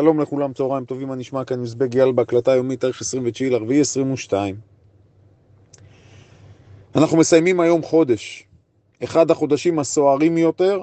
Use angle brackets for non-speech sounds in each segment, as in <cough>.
שלום לכולם, צהריים טובים, מה נשמע כאן מזבג יאל בהקלטה יומית, תאריך 29 לרביעי 22. אנחנו מסיימים היום חודש, אחד החודשים הסוערים יותר,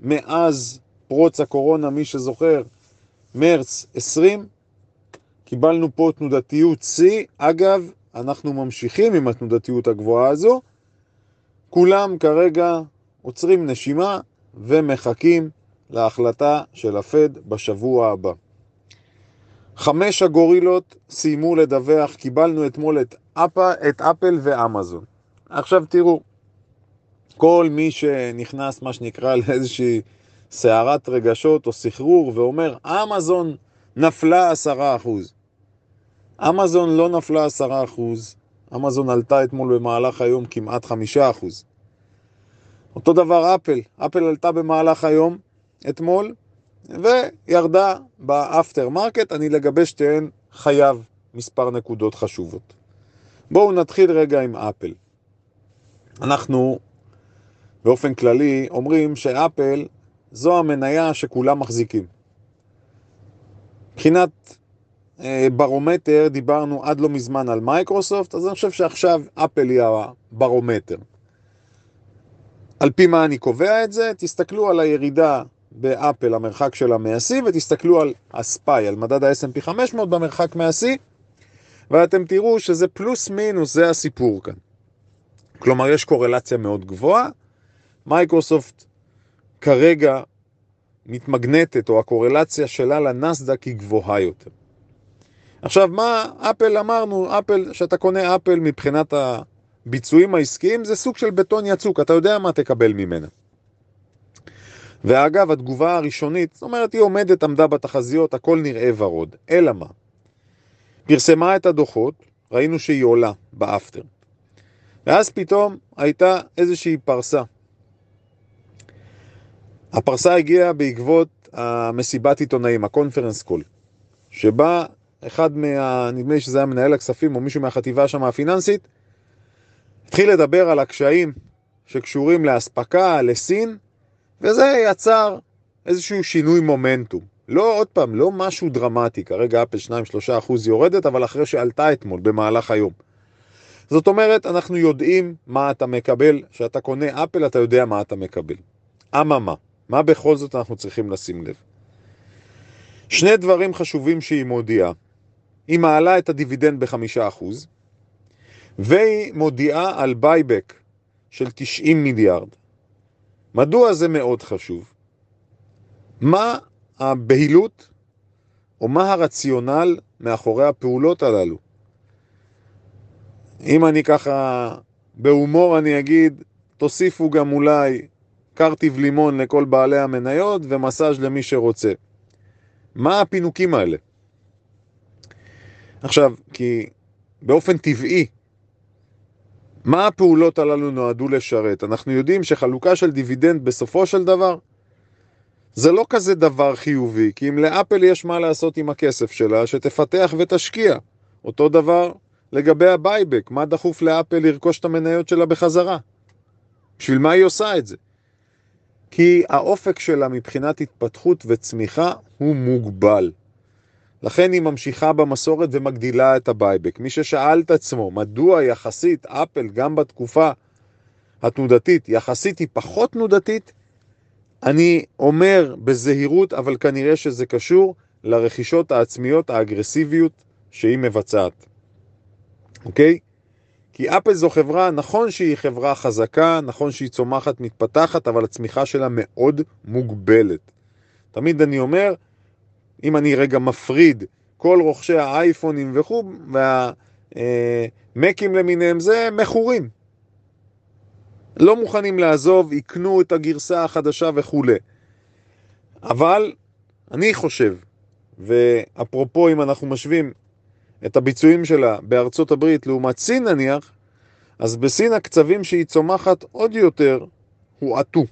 מאז פרוץ הקורונה, מי שזוכר, מרץ 20, קיבלנו פה תנודתיות שיא. אגב, אנחנו ממשיכים עם התנודתיות הגבוהה הזו. כולם כרגע עוצרים נשימה ומחכים להחלטה של הפד בשבוע הבא. חמש הגורילות סיימו לדווח, קיבלנו אתמול את, אפ, את אפל ואמזון. עכשיו תראו, כל מי שנכנס, מה שנקרא, <laughs> לאיזושהי סערת רגשות או סחרור ואומר, אמזון נפלה עשרה אחוז. אמזון לא נפלה עשרה אחוז, אמזון עלתה אתמול במהלך היום כמעט חמישה אחוז. אותו דבר אפל, אפל עלתה במהלך היום, אתמול, וירדה ב after market, אני לגבי שתיהן חייב מספר נקודות חשובות. בואו נתחיל רגע עם אפל. אנחנו באופן כללי אומרים שאפל זו המניה שכולם מחזיקים. מבחינת אה, ברומטר דיברנו עד לא מזמן על מייקרוסופט, אז אני חושב שעכשיו אפל היא הברומטר. על פי מה אני קובע את זה? תסתכלו על הירידה באפל, המרחק שלה מהשיא, ותסתכלו על ה SPY, על מדד ה-S&P 500 במרחק מהשיא, ואתם תראו שזה פלוס מינוס, זה הסיפור כאן. כלומר, יש קורלציה מאוד גבוהה. מייקרוסופט כרגע מתמגנטת, או הקורלציה שלה לנסדק היא גבוהה יותר. עכשיו, מה אפל אמרנו, אפל, שאתה קונה אפל מבחינת הביצועים העסקיים, זה סוג של בטון יצוק, אתה יודע מה תקבל ממנה. ואגב, התגובה הראשונית, זאת אומרת, היא עומדת, עמדה בתחזיות, הכל נראה ורוד. אלא מה? פרסמה את הדוחות, ראינו שהיא עולה ב after. ואז פתאום הייתה איזושהי פרסה. הפרסה הגיעה בעקבות המסיבת עיתונאים, ה conference call, שבה אחד מה... נדמה לי שזה היה מנהל הכספים או מישהו מהחטיבה שם הפיננסית, התחיל לדבר על הקשיים שקשורים לאספקה, לסין, וזה יצר איזשהו שינוי מומנטום. לא, עוד פעם, לא משהו דרמטי, כרגע אפל 2-3% יורדת, אבל אחרי שעלתה אתמול במהלך היום. זאת אומרת, אנחנו יודעים מה אתה מקבל, כשאתה קונה אפל אתה יודע מה אתה מקבל. אממה, מה בכל זאת אנחנו צריכים לשים לב? שני דברים חשובים שהיא מודיעה. היא מעלה את הדיבידנד בחמישה אחוז, והיא מודיעה על buyback של 90 מיליארד. מדוע זה מאוד חשוב? מה הבהילות או מה הרציונל מאחורי הפעולות הללו? אם אני ככה בהומור אני אגיד, תוסיפו גם אולי קרטיב לימון לכל בעלי המניות ומסאז' למי שרוצה. מה הפינוקים האלה? עכשיו, כי באופן טבעי מה הפעולות הללו נועדו לשרת? אנחנו יודעים שחלוקה של דיבידנד בסופו של דבר זה לא כזה דבר חיובי, כי אם לאפל יש מה לעשות עם הכסף שלה, שתפתח ותשקיע. אותו דבר לגבי ה buyback, מה דחוף לאפל לרכוש את המניות שלה בחזרה? בשביל מה היא עושה את זה? כי האופק שלה מבחינת התפתחות וצמיחה הוא מוגבל. לכן היא ממשיכה במסורת ומגדילה את ה buyback. מי ששאל את עצמו מדוע יחסית אפל גם בתקופה התנודתית, יחסית היא פחות תנודתית, אני אומר בזהירות, אבל כנראה שזה קשור לרכישות העצמיות האגרסיביות שהיא מבצעת. אוקיי? כי אפל זו חברה, נכון שהיא חברה חזקה, נכון שהיא צומחת, מתפתחת, אבל הצמיחה שלה מאוד מוגבלת. תמיד אני אומר, אם אני רגע מפריד כל רוכשי האייפונים וכו', והמקים למיניהם, זה מכורים. לא מוכנים לעזוב, יקנו את הגרסה החדשה וכו'. אבל אני חושב, ואפרופו אם אנחנו משווים את הביצועים שלה בארצות הברית לעומת סין נניח, אז בסין הקצבים שהיא צומחת עוד יותר הועטו.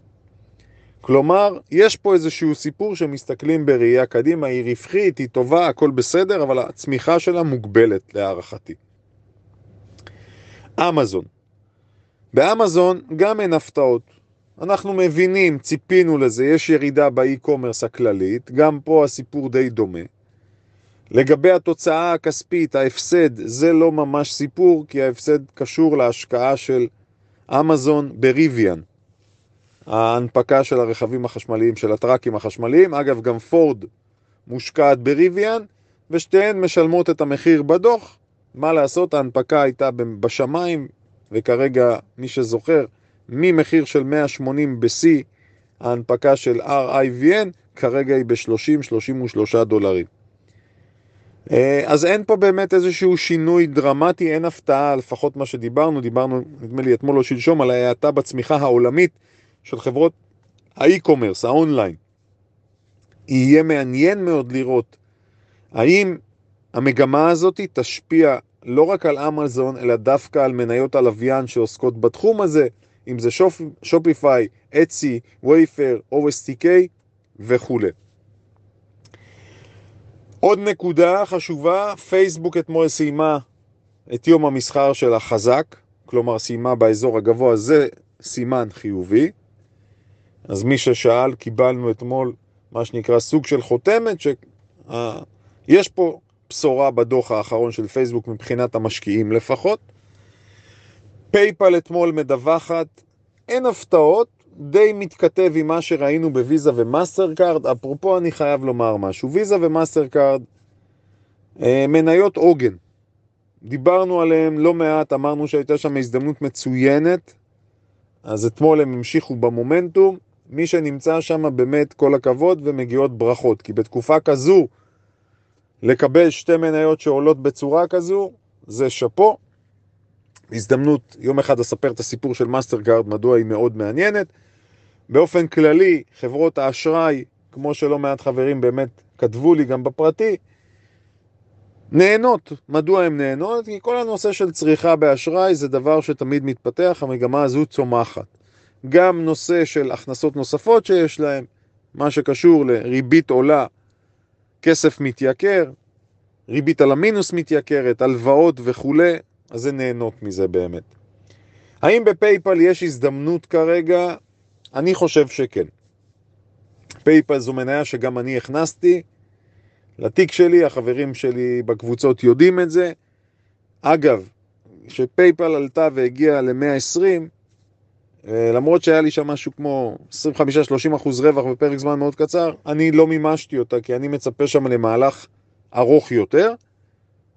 כלומר, יש פה איזשהו סיפור שמסתכלים בראייה קדימה, היא רווחית, היא טובה, הכל בסדר, אבל הצמיחה שלה מוגבלת להערכתי. אמזון. באמזון גם אין הפתעות. אנחנו מבינים, ציפינו לזה, יש ירידה באי-קומרס הכללית, גם פה הסיפור די דומה. לגבי התוצאה הכספית, ההפסד, זה לא ממש סיפור, כי ההפסד קשור להשקעה של אמזון בריביאן, ההנפקה של הרכבים החשמליים, של הטראקים החשמליים. אגב, גם פורד מושקעת בריביאן, ושתיהן משלמות את המחיר בדוח. מה לעשות, ההנפקה הייתה בשמיים, וכרגע, מי שזוכר, ממחיר של 180 ב-C, ההנפקה של RIVN, כרגע היא ב-30-33 דולרים. אה, אז אין פה באמת איזשהו שינוי דרמטי, אין הפתעה, לפחות מה שדיברנו, דיברנו נדמה לי אתמול או שלשום על ההאטה בצמיחה העולמית של חברות האי-קומרס, האונליין. יהיה מעניין מאוד לראות האם המגמה הזאת תשפיע לא רק על אמזון, אלא דווקא על מניות הלוויין שעוסקות בתחום הזה, אם זה שופ, שופיפיי, אצי, וייפר, OSTK וכולי. עוד נקודה חשובה, פייסבוק אתמול סיימה את יום המסחר שלה חזק, כלומר סיימה באזור הגבוה, זה סימן חיובי. אז מי ששאל, קיבלנו אתמול מה שנקרא סוג של חותמת, שיש פה בשורה בדוח האחרון של פייסבוק מבחינת המשקיעים לפחות. פייפל אתמול מדווחת, אין הפתעות, די מתכתב עם מה שראינו בוויזה ומאסטר קארד. אפרופו אני חייב לומר משהו, ויזה ומאסטר קארד, אה, מניות עוגן. דיברנו עליהם לא מעט, אמרנו שהייתה שם הזדמנות מצוינת, אז אתמול הם המשיכו במומנטום. מי שנמצא שם באמת כל הכבוד ומגיעות ברכות, כי בתקופה כזו לקבל שתי מניות שעולות בצורה כזו, זה שאפו. הזדמנות יום אחד אספר את הסיפור של מאסטר קארד, מדוע היא מאוד מעניינת. באופן כללי, חברות האשראי, כמו שלא מעט חברים באמת כתבו לי גם בפרטי, נהנות. מדוע הן נהנות? כי כל הנושא של צריכה באשראי זה דבר שתמיד מתפתח, המגמה הזו צומחת. גם נושא של הכנסות נוספות שיש להם, מה שקשור לריבית עולה, כסף מתייקר, ריבית על המינוס מתייקרת, הלוואות וכולי, אז זה נהנות מזה באמת. האם בפייפל יש הזדמנות כרגע אני חושב שכן. פייפל זו מניה שגם אני הכנסתי לתיק שלי, החברים שלי בקבוצות יודעים את זה. אגב, כשפייפל עלתה והגיעה ל-120, אה, למרות שהיה לי שם משהו כמו 25-30 אחוז רווח בפרק זמן מאוד קצר, אני לא מימשתי אותה כי אני מצפה שם למהלך ארוך יותר.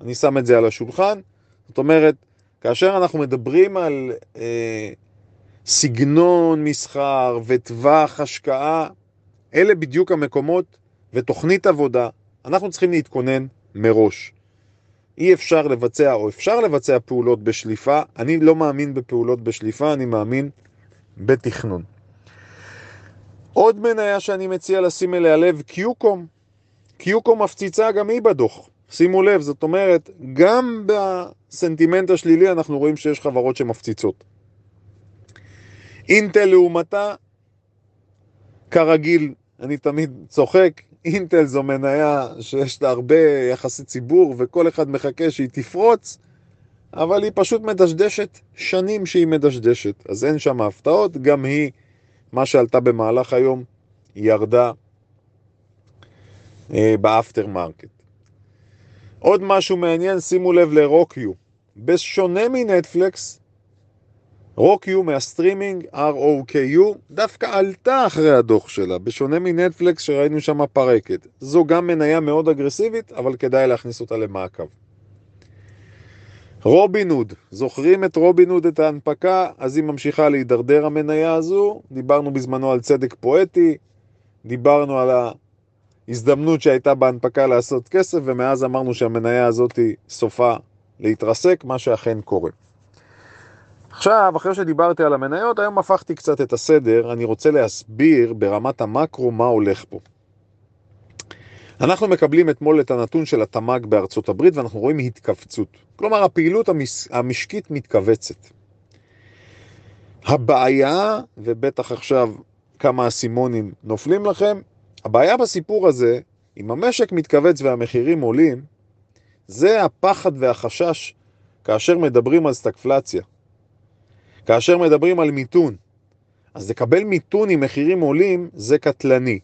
אני שם את זה על השולחן. זאת אומרת, כאשר אנחנו מדברים על אה, סגנון מסחר וטווח השקעה, אלה בדיוק המקומות ותוכנית עבודה, אנחנו צריכים להתכונן מראש. אי אפשר לבצע, או אפשר לבצע פעולות בשליפה, אני לא מאמין בפעולות בשליפה, אני מאמין בתכנון. עוד מניה שאני מציע לשים אליה לב, קיוקום. קיוקום מפציצה גם היא בדוח. שימו לב, זאת אומרת, גם בסנטימנט השלילי אנחנו רואים שיש חברות שמפציצות. אינטל לעומתה, כרגיל, אני תמיד צוחק, אינטל זו מניה שיש לה הרבה יחסי ציבור וכל אחד מחכה שהיא תפרוץ, אבל היא פשוט מדשדשת שנים שהיא מדשדשת, אז אין שם הפתעות, גם היא, מה שעלתה במהלך היום, ירדה אה, ב after market. עוד משהו מעניין, שימו לב לרוקיו. בשונה מנטפליקס, רוקיו מהסטרימינג, ROKU, דווקא עלתה אחרי הדוח שלה, בשונה מנטפליקס שראינו שם פרקת. זו גם מניה מאוד אגרסיבית, אבל כדאי להכניס אותה למעקב. רובין הוד, זוכרים את רובין הוד, את ההנפקה, אז היא ממשיכה להידרדר המניה הזו. דיברנו בזמנו על צדק פואטי, דיברנו על ההזדמנות שהייתה בהנפקה לעשות כסף, ומאז אמרנו שהמניה הזאת סופה להתרסק, מה שאכן קורה. עכשיו, אחרי שדיברתי על המניות, היום הפכתי קצת את הסדר, אני רוצה להסביר ברמת המקרו מה הולך פה. אנחנו מקבלים אתמול את הנתון של התמ"ג בארצות הברית ואנחנו רואים התכווצות. כלומר, הפעילות המש... המשקית מתכווצת. הבעיה, ובטח עכשיו כמה אסימונים נופלים לכם, הבעיה בסיפור הזה, אם המשק מתכווץ והמחירים עולים, זה הפחד והחשש כאשר מדברים על סטגפלציה. כאשר מדברים על מיתון, אז לקבל מיתון עם מחירים עולים זה קטלני.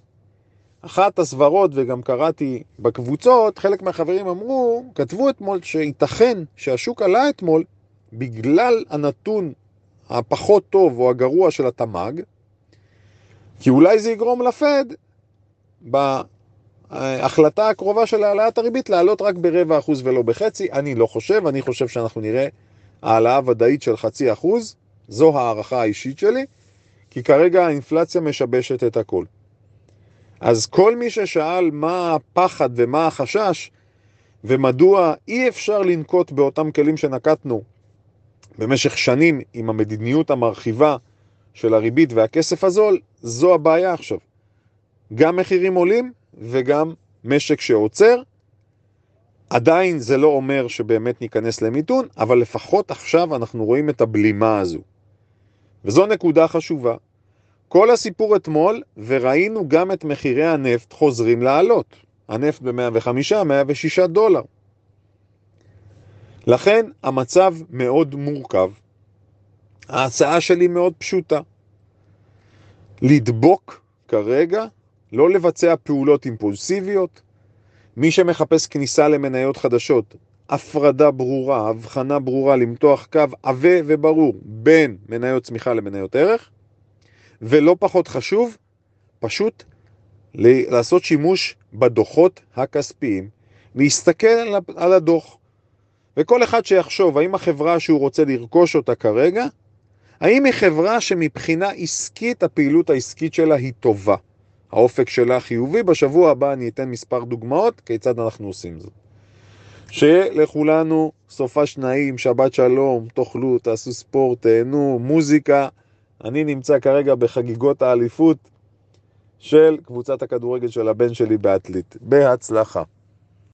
אחת הסברות, וגם קראתי בקבוצות, חלק מהחברים אמרו, כתבו אתמול שייתכן שהשוק עלה אתמול בגלל הנתון הפחות טוב או הגרוע של התמ"ג, כי אולי זה יגרום לפד בהחלטה הקרובה של העלאת הריבית לעלות רק ברבע אחוז ולא בחצי. אני לא חושב, אני חושב שאנחנו נראה העלאה ודאית של חצי אחוז, זו הערכה האישית שלי, כי כרגע האינפלציה משבשת את הכל. אז כל מי ששאל מה הפחד ומה החשש ומדוע אי אפשר לנקוט באותם כלים שנקטנו במשך שנים עם המדיניות המרחיבה של הריבית והכסף הזול, זו הבעיה עכשיו. גם מחירים עולים וגם משק שעוצר. עדיין זה לא אומר שבאמת ניכנס למיתון, אבל לפחות עכשיו אנחנו רואים את הבלימה הזו. וזו נקודה חשובה. כל הסיפור אתמול, וראינו גם את מחירי הנפט חוזרים לעלות. הנפט ב-105, 106 דולר. לכן המצב מאוד מורכב. ההצעה שלי מאוד פשוטה. לדבוק כרגע, לא לבצע פעולות אימפולסיביות. מי שמחפש כניסה למניות חדשות, הפרדה ברורה, הבחנה ברורה, למתוח קו עבה וברור בין מניות צמיחה למניות ערך, ולא פחות חשוב, פשוט לעשות שימוש בדוחות הכספיים, להסתכל על הדוח. וכל אחד שיחשוב האם החברה שהוא רוצה לרכוש אותה כרגע, האם היא חברה שמבחינה עסקית, הפעילות העסקית שלה היא טובה. האופק שלה חיובי. בשבוע הבא אני אתן מספר דוגמאות כיצד אנחנו עושים זאת. שיהיה לכולנו סופש נעים, שבת שלום, תאכלו, תעשו ספורט, תהנו, מוזיקה. אני נמצא כרגע בחגיגות האליפות של קבוצת הכדורגל של הבן שלי בעתלית. בהצלחה.